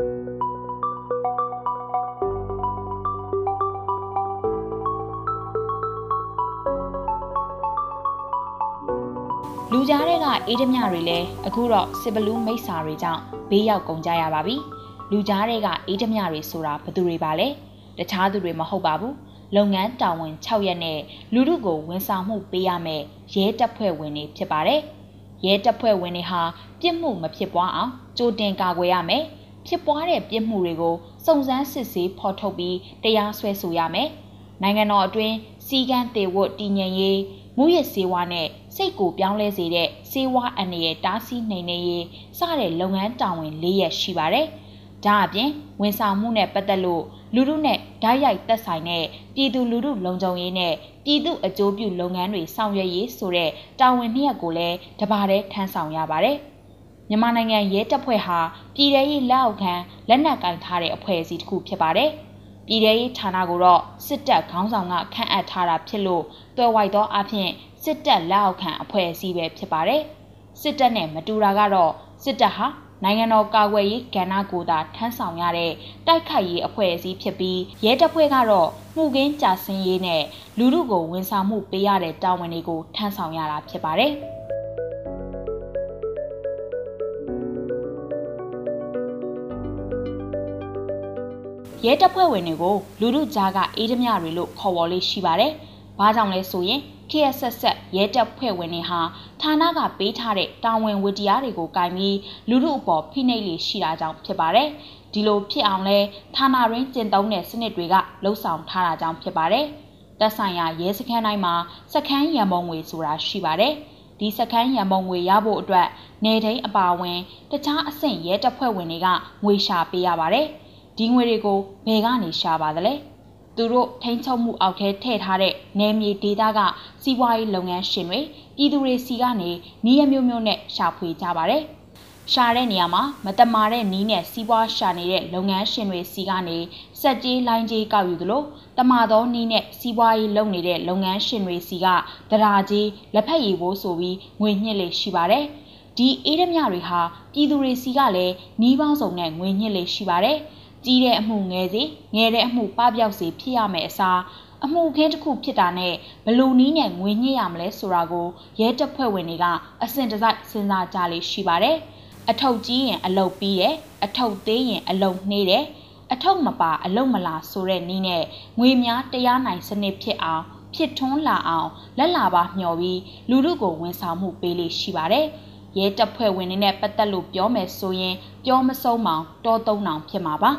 လူကြားတဲ့ကအေးဓမြတွေလည်းအခုတော့စစ်ဘလူးမိတ်ဆာတွေကြောင့်ဘေးရောက်ကုန်ကြရပါပြီလူကြားတဲ့ကအေးဓမြတွေဆိုတာဘသူတွေပါလဲတခြားသူတွေမဟုတ်ပါဘူးလုပ်ငန်းတာဝန်6ရက်နဲ့လူမှုကိုဝန်ဆောင်မှုပေးရမယ်ရဲတပ်ဖွဲ့ဝင်တွေဖြစ်ပါတယ်ရဲတပ်ဖွဲ့ဝင်တွေဟာပြစ်မှုမဖြစ်ပွားအောင်ကြိုတင်ကာကွယ်ရမယ် ဖြစ်ပွားတဲ့ပြစ်မှုတွေကိုစုံစမ်းစစ်ဆေးဖော်ထုတ်ပြီးတရားစွဲဆိုရမယ်နိုင်ငံတော်အတွင်းစီကံတေဝတ်တည်ငြိမ်ရေးမူရစေဝါနဲ့စိတ်ကိုပြောင်းလဲစေတဲ့စေဝါအန္တရာယ်တားဆီးနိုင်နေရေးစတဲ့လုပ်ငန်းတာဝန်၄ရက်ရှိပါတယ်။ဒါအပြင်ဝန်ဆောင်မှုနဲ့ပတ်သက်လို့လူမှုနဲ့ဓာတ်ရိုက်သက်ဆိုင်တဲ့ပြည်သူလူထုလုံခြုံရေးနဲ့ပြည်သူအကျိုးပြုလုပ်ငန်းတွေဆောင်ရွက်ရေးဆိုတဲ့တာဝန်နှစ်ရပ်ကိုလည်းတပါးတည်းထမ်းဆောင်ရပါတယ်။ မြန်မာနိုင်ငံရဲတပ်ဖွဲ့ဟာပြည်ထရေးလက်အောက်ခံလက်နက်ကင်ထားတဲ့အဖွဲ့အစည်းတစ်ခုဖြစ်ပါတယ်။ပြည်ထရေးဌာနကိုတော့စစ်တပ်ခေါင်းဆောင်ကခန့်အပ်ထားတာဖြစ်လို့တွယ်ဝိုက်သောအဖြစ်စစ်တပ်လက်အောက်ခံအဖွဲ့အစည်းပဲဖြစ်ပါတယ်။စစ်တပ်နဲ့မတူတာကတော့စစ်တပ်ဟာနိုင်ငံတော်ကာကွယ်ရေးကဏ္ဍကိုသာထမ်းဆောင်ရတဲ့တိုက်ခိုက်ရေးအဖွဲ့အစည်းဖြစ်ပြီးရဲတပ်ဖွဲ့ကတော့မှုကင်းကြာစင်းရေးနဲ့လူမှုကိုဝန်ဆောင်မှုပေးရတဲ့တာဝန်တွေကိုထမ်းဆောင်ရတာဖြစ်ပါတယ်။ ရဲတပ်ဖွဲ့ဝင်တွေကိုလူမှုကြားကအေးဓမြတွေလို့ခေါ်ဝေါ်လေးရှိပါတယ်။ဘာကြောင့်လဲဆိုရင် KSS ရဲတပ်ဖွဲ့ဝင်တွေဟာဌာနကပေးထားတဲ့တာဝန်ဝတ္တရားတွေကိုကင်ပြီးလူမှုအပေါ်ဖိနှိပ်လေးရှိတာကြောင့်ဖြစ်ပါတယ်။ဒီလိုဖြစ်အောင်လဲဌာနရင်းကျင့်သုံးတဲ့စနစ်တွေကလှုပ်ဆောင်ထားတာကြောင့်ဖြစ်ပါတယ်။သက်ဆိုင်ရာရဲစခန်းတိုင်းမှာစခန်းရံပုံငွေဆိုတာရှိပါတယ်။ဒီစခန်းရံပုံငွေရဖို့အတွက်နေတိုင်းအပါဝင် တခြားအဆင့်ရဲတပ်ဖွဲ့ဝင်တွေကငွေရှာပေးရပါတယ်။ ဒီငွေတွေကိုဘယ်ကနေရှာပါသလဲသူတို့ထိန်းချုပ်မှုအောက်ထဲထည့်ထားတဲ့နယ်မြေဒေသကစီးပွားရေးလုပ်ငန်းရှင်တွေပြည်သူတွေစီကနေနီးရမျိုးမျိုးနဲ့ရှာဖွေကြပါတယ်ရှာတဲ့နေရာမှာမတမာတဲ့နီးနဲ့စီးပွားရှာနေတဲ့လုပ်ငန်းရှင်တွေစီကနေစက်ကြီးလိုင်းကြီးကောက်ယူသလိုတမာသောနီးနဲ့စီးပွားရေးလုပ်နေတဲ့လုပ်ငန်းရှင်တွေစီကဒရာကြီးလက်ဖက်ရည်ဖို့ဆိုပြီးငွေညှစ်လေးရှိပါတယ်ဒီအေးရမြတွေဟာပြည်သူတွေစီကလည်းနီးပေါင်းစုံနဲ့ငွေညှစ်လေးရှိပါတယ်။ ကြီးတဲ့အမှုငယ်စီငယ်တဲ့အမှုပပျောက်စီဖြစ်ရမယ်အစားအမှုခင်းတစ်ခုဖြစ်တာနဲ့ဘလူနီးနဲ့ငွေညှိရမလဲဆိုတာကိုရဲတပ်ဖွဲ့ဝင်တွေကအစင်တစိုက်စဉ်းစားကြလေရှိပါတယ်။အထုပ်ကြီးရင်အလုတ်ပြီးတယ်အထုပ်သေးရင်အလုတ်နှေးတယ်အထုပ်မပါအလုတ်မလာဆိုတဲ့နီးနဲ့ငွေများတရားနိုင်စနစ်ဖြစ်အောင်ဖြစ်ထွန်းလာအောင်လက်လာပါမျှော်ပြီးလူလူကိုဝန်ဆောင်မှုပေးလေးရှိပါတယ်။ ရဲတပ်ဖွဲ့ဝင်တွေနဲ့ပတ်သက်လို့ပြောမယ်ဆိုရင်ပြောမဆုံးမောင်တောသုံးနောင်ဖြစ်မှာပါ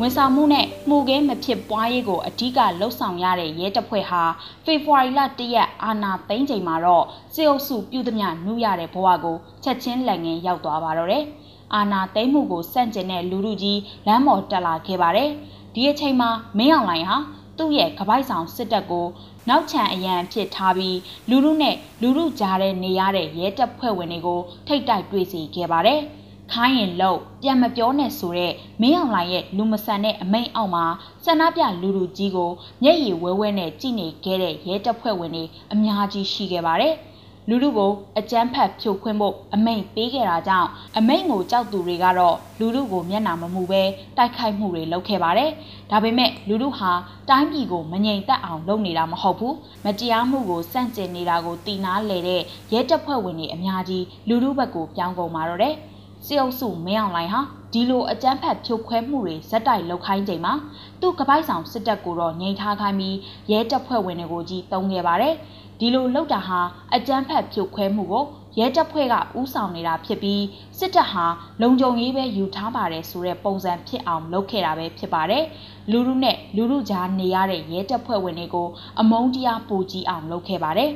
ဝန်ဆောင်မှုနဲ့မှုကဲမဖြစ်ပွားရေးကိုအဓိကလှုပ်ဆောင်ရတဲ့ရဲတပ်ဖွဲ့ဟာဖေဖော်ဝါရီလ၁ရက်အာဏာသိမ်းချိန်မှာတော့စေအုပ်စုပြုသမျှနှူးရတဲ့ဘဝကိုချက်ချင်းလက်ငင်းရောက်သွားပါတော့တယ်။အာဏာသိမ်းမှုကိုစန့်ကျင်တဲ့လူလူကြီးလမ်းပေါ်တက်လာခဲ့ပါတယ်။ဒီအချိန်မှာမင်းအောင်လှိုင်ဟာ သူ့ရဲ့ကပိုက်ဆောင်စစ်တပ်ကိုနောက်ချန်အရန်ဖြစ်ထားပြီးလူလူနဲ့လူလူကြားတဲ့နေရတဲ့ရဲတပ်ဖွဲ့ဝင်တွေကိုထိတ်တိုက်တွေ့စေခဲ့ပါတယ်။ခိုင်းရင်လို့ပြန်မပြောနဲ့ဆိုတဲ့မင်းအောင်လှိုင်ရဲ့လူမဆန်တဲ့အမိန့်အောက်မှာဆန္ဒပြလူလူကြီးကိုမျက်ရည်ဝဲဝဲနဲ့ကြည့်နေခဲ့တဲ့ရဲတပ်ဖွဲ့ဝင်တွေအများကြီးရှိခဲ့ပါတယ်။ လူလူကိုအကြမ်းဖက်ဖြိုခွင်းဖို့အမိန့်ပေးခဲ့တာကြောင့်အမိန့်ကိုကြောက်သူတွေကတော့လူလူကိုမျက်နှာမမူပဲတိုက်ခိုက်မှုတွေလုပ်ခဲ့ပါတယ်။ဒါပေမဲ့လူလူဟာတိုင်းပြည်ကိုမငြိမ်သက်အောင်လုပ်နေတာမဟုတ်ဘူး။မတရားမှုကိုစန့်ကျင်နေတာကိုတီနာလဲတဲ့ရဲတပ်ဖွဲ့ဝင်တွေအများကြီးလူလူဘက်ကိုပြောင်းကုန်มาတော့တယ်။စစ်အုပ်စုမင်းအောင်လှိုင်ဟာဒီလိုအကြမ်းဖက်ဖြိုခွဲမှုတွေဇက်တိုက်လုပ်ခိုင်းချိန်မှာသူ့ကပိုက်ဆောင်စစ်တပ်ကိုတော့ငြိမ်ထားခိုင်းပြီးရဲတပ်ဖွဲ့ဝင်တွေကိုကြီးတုံးခဲ့ပါတယ်။ ဒီလိုလှုပ်တာဟာအကြမ်းဖက်ဖြိုခွဲမှုကိုရဲတပ်ဖွဲ့ကဥဆောင်နေတာဖြစ်ပြီးစစ်တပ်ဟာလုံခြုံရေးပဲယူထားပါတယ်ဆိုတဲ့ပုံစံဖြစ်အောင်လုပ်ခဲ့တာပဲဖြစ်ပါတယ်လူလူနဲ့လူလူကြားနေရတဲ့ရဲတပ်ဖွဲ့ဝင်တွေကိုအမုန်းတရားပိုကြီးအောင်လုပ်ခဲ့ပါတယ်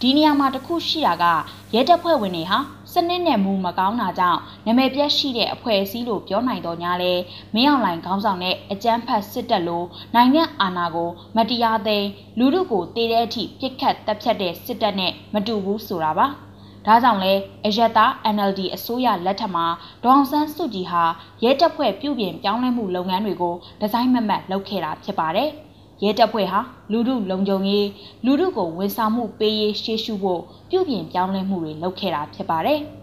ဒီနေရာမှာတခုရှိတာကရဲတပ်ဖွဲ့ဝင်တွေဟာ စနစ်နဲ့မူမကောင်းတာကြောင့်နာမည်ပြတ်ရှိတဲ့အဖွဲ့အစည်းလို့ပြောနိုင်တော့ညာလဲမင်းအောင်လှိုင်ခေါင်းဆောင်တဲ့အကြမ်းဖက်စစ်တပ်လိုနိုင်ငံအာဏာကို မတရားသိမ်းလူလူကိုတေးတဲ့အထိပြစ်ခတ်တပ်ဖြတ်တဲ့စစ်တပ်နဲ့မတူဘူးဆိုတာပါဒါကြောင့်လဲအယက်သား NLD အစိုးရလက်ထက်မှာဒေါအောင်ဆန်းစုကြည်ဟာရဲတပ်ဖွဲ့ပြုပြင်ပြောင်းလဲမှုလုပ်ငန်းတွေကိုဒီဇိုင်းမမတ်လုပ်ခဲ့တာဖြစ်ပါတယ်။ရ ရဲတပ်ဖွဲ့ဟာလူမှုလုံခြုံရေးလူမှုကိုဝန်ဆောင်မှုပေးရေးရှေ့ရှုဖို့ပြုပြင်ပြောင်းလဲမှုတွေလုပ်ခဲ့တာဖြစ်ပါတယ်။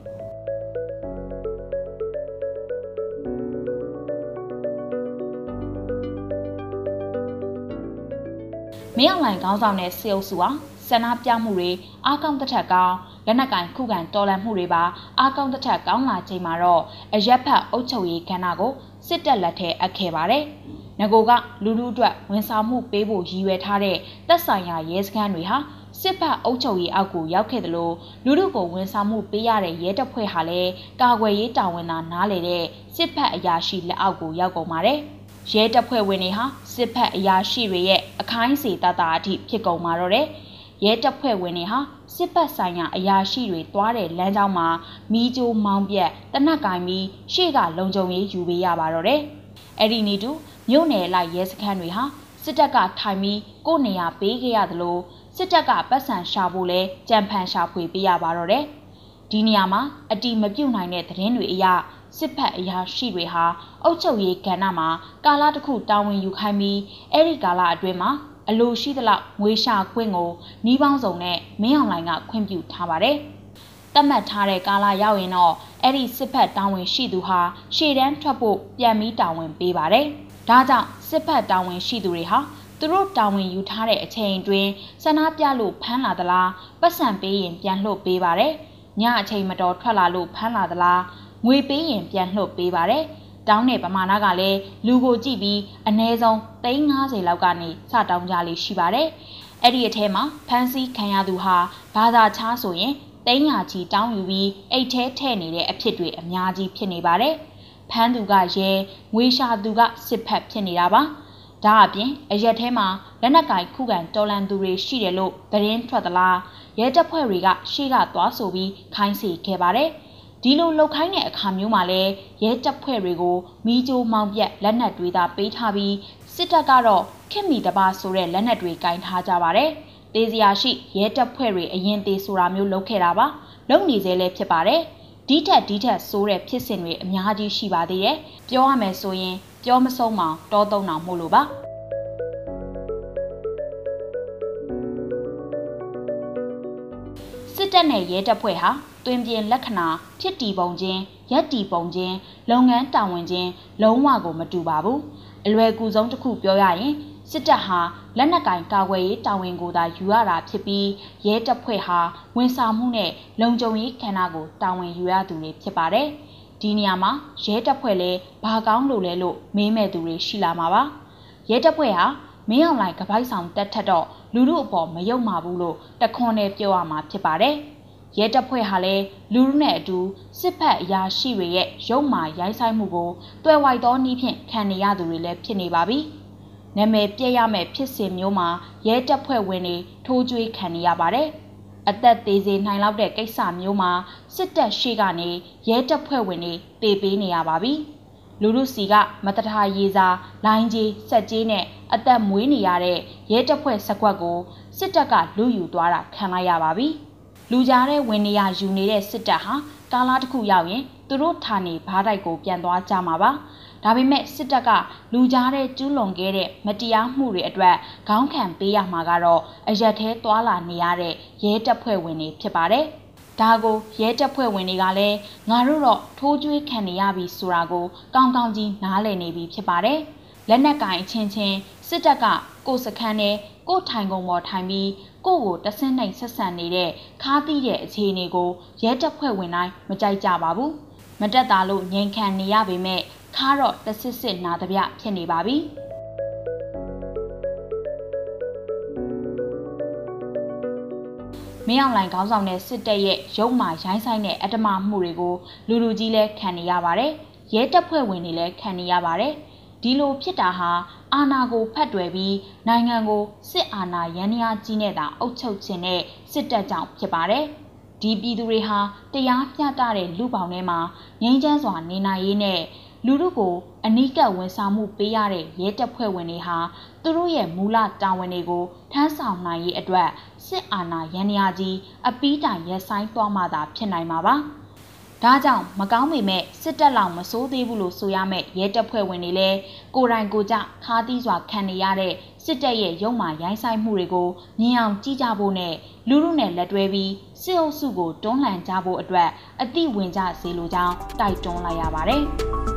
မင်းအောင်လှိုင်ခေါင်းဆောင်တဲ့စေအုပ်စုဟာဆန္ဒပြမှုတွေအားကောင်းတဲ့ထက်ကောင်းလက်နက်ကင်ခုခံတော်လှန်မှုတွေပါအားကောင်းတဲ့ထက်ကောင်းလာချိန်မှာတော့အရက်ဖတ်အုပ်ချုပ်ရေးကဏ္ဍကိုစစ်တပ်လက်ထဲအပ်ခဲ့ပါတယ်။ ငကိုကလူလူအတွက်ဝန်ဆောင်မှုပေးဖို့ရည်ရွယ်ထားတဲ့တပ်ဆိုင်ရာရဲစခန်းတွေဟာစစ်ဖက်အုပ်ချုပ်ရေးအောက်ကိုရောက်ခဲ့တယ်လို့လူလူကိုဝန်ဆောင်မှုပေးရတဲ့ရဲတပ်ဖွဲ့ဟာလည်းကာကွယ်ရေးတာဝန်သာနားလေတဲ့စစ်ဖက်အရာရှိလက်အောက်ကိုရောက်ကုန်ပါတယ်။ရဲတပ်ဖွဲ့ဝင်တွေဟာစစ်ဖက်အရာရှိတွေရဲ့အခိုင်းစေတတာအထိဖြစ်ကုန်มาတော့တယ်။ရဲတပ်ဖွဲ့ဝင်တွေဟာစစ်ပတ်ဆိုင်ရာအရာရှိတွေတွားတဲ့လမ်းကြောင်းမှာမီးကြိုးမောင်းပြက်တနက်ကင်ပြီးရှေ့ကလုံခြုံရေးယူပေးရပါတော့တယ်။ အဲ့ဒီနေ့တူမြို့နယ်လိုက်ရဲစခန်းတွေဟာစစ်တပ်ကထိုင်ပြီးကိုယ်နေရာပေးခဲ့ရသလိုစစ်တပ်ကပတ်စံရှာဖို့လဲကြံဖန်ရှာဖွေပေးရပါတော့တယ်။ဒီနေရာမှာအတီမပြုတ်နိုင်တဲ့သတင်းတွေအရစစ်ဖက်အရာရှိတွေဟာအုပ်ချုပ်ရေးကဏ္ဍမှာကာလတစ်ခုတာဝန်ယူခိုင်းပြီးအဲ့ဒီကာလအတွင်းမှာအလိုရှိသလောက်ငွေရှာခွင့်ကိုနှီးပေါင်းစုံနဲ့မင်းအောင်လှိုင်ကခွင့်ပြုထားပါတယ်။ တတ်မှတ်ထားတဲ့ကာလရောက်ရင်တော့အဲ့ဒီစစ်ဖက်တာဝန်ရှိသူဟာရှေ့တန်းထွက်ဖို့ပြန်ပြီးတာဝန်ပေးပါတယ်။ဒါကြောင့်စစ်ဖက်တာဝန်ရှိသူတွေဟာသူတို့တာဝန်ယူထားတဲ့အချိန်တွင်ဆန္ဒပြလို့ဖမ်းလာသလားပတ်စံပေးရင်ပြန်လှုပ်ပေးပါတယ်။ညအချိန်မတော်ထွက်လာလို့ဖမ်းလာသလားငွေပေးရင်ပြန်လှုပ်ပေးပါတယ်။တောင်းတဲ့ပမာဏကလည်းလူကိုကြည့်ပြီးအနည်းဆုံး350လောက်ကနေစတောင်းကြလေးရှိပါတယ်။အဲ့ဒီအထဲမှာဖန်စီခံရသူဟာဘာသာချားဆိုရင် 300ချီတောင်းယူပြီးအိတ်ထဲထည့်နေတဲ့အဖြစ်တွေအများကြီးဖြစ်နေပါတယ်။ဖမ်းသူကရဲငွေရှာသူကစစ်ဖက်ဖြစ်နေတာပါ။ဒါအပြင်အရက်ထဲမှာလက်နက်ကင်ခုခံတော်လန်သူတွေရှိတယ်လို့သတင်းထွက်သလားရဲတပ်ဖွဲ့တွေကရှေ့ကသွားဆိုပြီးခိုင်းစေခဲ့ပါတယ်။ဒီလိုလှုပ်ခိုင်းတဲ့အခါမျိုးမှာလဲရဲတပ်ဖွဲ့တွေကိုမီးကြိုးမောင်းပြက်လက်နက်တွေသာပေးထားပြီးစစ်တပ်ကတော့ခက်မီတပါဆိုတဲ့လက်နက်တွေကင်ထားကြပါတယ်။ တေးစရာရှိရဲတပ်ဖွဲ့တွေအရင်သေးဆိုတာမျိုးလုပ်ခဲ့တာပါ။လုပ်နေသေးလဲဖြစ်ပါတယ်။ဒီထက်ဒီထက်ဆိုးတဲ့ဖြစ်စဉ်တွေအများကြီးရှိပါသေးတယ်။ပြောရမယ်ဆိုရင်ပြောမဆုံးမတောသုံးအောင်မို့လို့ပါ။စစ်တပ်နဲ့ရဲတပ်ဖွဲ့ဟာတွင်ပြင်လက္ခဏာဖြစ်တည်ပုံချင်းရက်တည်ပုံချင်းလုပ်ငန်းတာဝန်ချင်းလုံးဝကိုမတူပါဘူးအလွယ်ကူဆုံးတစ်ခုပြောရရင် စစ်တပ်ဟာလက်နက်ကင်ကာကွယ်ရေးတာဝန်ကိုသာယူရတာဖြစ်ပြီးရဲတပ်ဖွဲ့ဟာဝန်ဆောင်မှုနဲ့လုံခြုံရေးခန္ဓာကိုတာဝန်ယူရသူတွေဖြစ်ပါတယ်ဒီနေရာမှာရဲတပ်ဖွဲ့လဲဘာကောင်းလို့လဲလို့မေးမဲ့သူတွေရှိလာမှာပါရဲတပ်ဖွဲ့ဟာမင်းအောင်လိုင်ကပိုက်ဆောင်တက်ထက်တော့လူလူအပေါ်မယုံမှာဘူးလို့တခွန်းနဲ့ပြောရမှာဖြစ်ပါတယ်။ရဲတပ်ဖွဲ့ဟာလည်းလူလူနဲ့အတူစစ်ဖက်အရာရှိတွေရဲ့ရုံမာရိုင်းဆိုင်မှုကိုတွယ်ဝိုက်သောနည်းဖြင့်ခံနေရသူတွေလည်းဖြစ်နေပါပြီ။ နာမည်ပြည့်ရမယ့်ဖြစ်စဉ်မျိုးမှာရဲတပ်ဖွဲ့ဝင်တွေထိုးကြွေးခံနေရပါတယ်။အသက်သေးစေနိုင်လောက်တဲ့ကိစ္စမျိုးမှာစစ်တပ်ရှိကနေရဲတပ်ဖွဲ့ဝင်တွေတေပေးနေရပါပြီ။လူလူစီကမတထာရေစာလိုင်းကြီးစက်ကြီးနဲ့အသက်မွေးနေရတဲ့ရဲတပ်ဖွဲ့စက်ကွက်ကိုစစ်တပ်ကလူယူသွားတာခံလိုက်ရပါပြီ။လူကြားတဲ့ဝင်နေရယူနေတဲ့စစ်တပ်ဟာကားလားတစ်ခုရောက်ရင်သူတို့ဌာနေဘားတိုက်ကိုပြန်သွားကြမှာပါ ဒါပေမဲ့စစ်တပ်ကလူကြားတဲ့ကျူးလွန်ခဲ့တဲ့မတရားမှုတွေအတွက်ခေါင်းခံပေးရမှာကတော့အရက်သေးသွာလာနေရတဲ့ရဲတပ်ဖွဲ့ဝင်တွေဖြစ်ပါတယ်ဒါကိုရဲတပ်ဖွဲ့ဝင်တွေကလည်းငါတို့တော့ထိုးကျွေးခံနေရပြီဆိုတာကိုကောင်းကောင်းကြီးနားလည်နေပြီဖြစ်ပါတယ်လက်နက်ကင်ချင်းချင်းစစ်တပ်ကကိုစခန်းနဲ့ကိုထိုင်ကုန်ပေါ်ထိုင်ပြီးကိုကိုတဆင်းနိုင်ဆက်ဆံနေတဲ့ခါးသီးတဲ့အခြေအနေကိုရဲတပ်ဖွဲ့ဝင်တိုင်းမကြိုက်ကြပါဘူးမတက်တာလို့ငြိမ်ခံနေရပေမဲ့ ခါတော့တဆစ်စစ်နာတပြဖြစ်နေပါပြီမင်းအောင်လှိုင်ခေါင်းဆောင်တဲ့စစ်တပ်ရဲ့ရုပ်မာရိုင်းဆိုင်တဲ့အတ္တမမှုတွေကိုလူလူကြီးလဲခံနေရပါတယ်ရဲတပ်ဖွဲ့ဝင်တွေလည်းခံနေရပါတယ်ဒီလိုဖြစ်တာဟာအာဏာကိုဖက်တွယ်ပြီးနိုင်ငံကိုစစ်အာဏာရန်ရာကြီးနဲ့သာအုပ်ချုပ်ခြင်းနဲ့စစ်တပ်ကြောင့်ဖြစ်ပါတယ်။ဒီပြည်သူတွေဟာတရားမျှတတဲ့လူပေါင်းထဲမှာငြိမ်းချမ်းစွာနေနိုင်ရေးနဲ့ လူတို့ကိုအနိကဝန်ဆောင်မှုပေးရတဲ့ရဲတပ်ဖွဲ့ဝင်တွေဟာသူတို့ရဲ့မူလတာဝန်တွေကိုထမ်းဆောင်နိုင်ရေးအတွက်စစ်အာဏာရန်ရာကြီးအပီးတိုင်ရက်ဆိုင်သွားမှသာဖြစ်နိုင်မှာပါ။ဒါကြောင့်မကောင်းပေမဲ့စစ်တပ်လောက်မစိုးသေးဘူးလို့ဆိုရမယ်ရဲတပ်ဖွဲ့ဝင်တွေလည်းကိုယ်တိုင်ကိုကြခါးသီးစွာခံနေရတဲ့စစ်တပ်ရဲ့ရုံမာရိုင်းဆိုင်မှုတွေကိုမြင်အောင်ကြည့်ကြဖို့နဲ့လူလူနဲ့လက်တွဲပြီးစစ်အုပ်စုကိုတွန်းလှန်ကြဖို့အတွက်အသိဝင်ကြစေလိုကြောင်းတိုက်တွန်းလိုက်ရပါတယ်။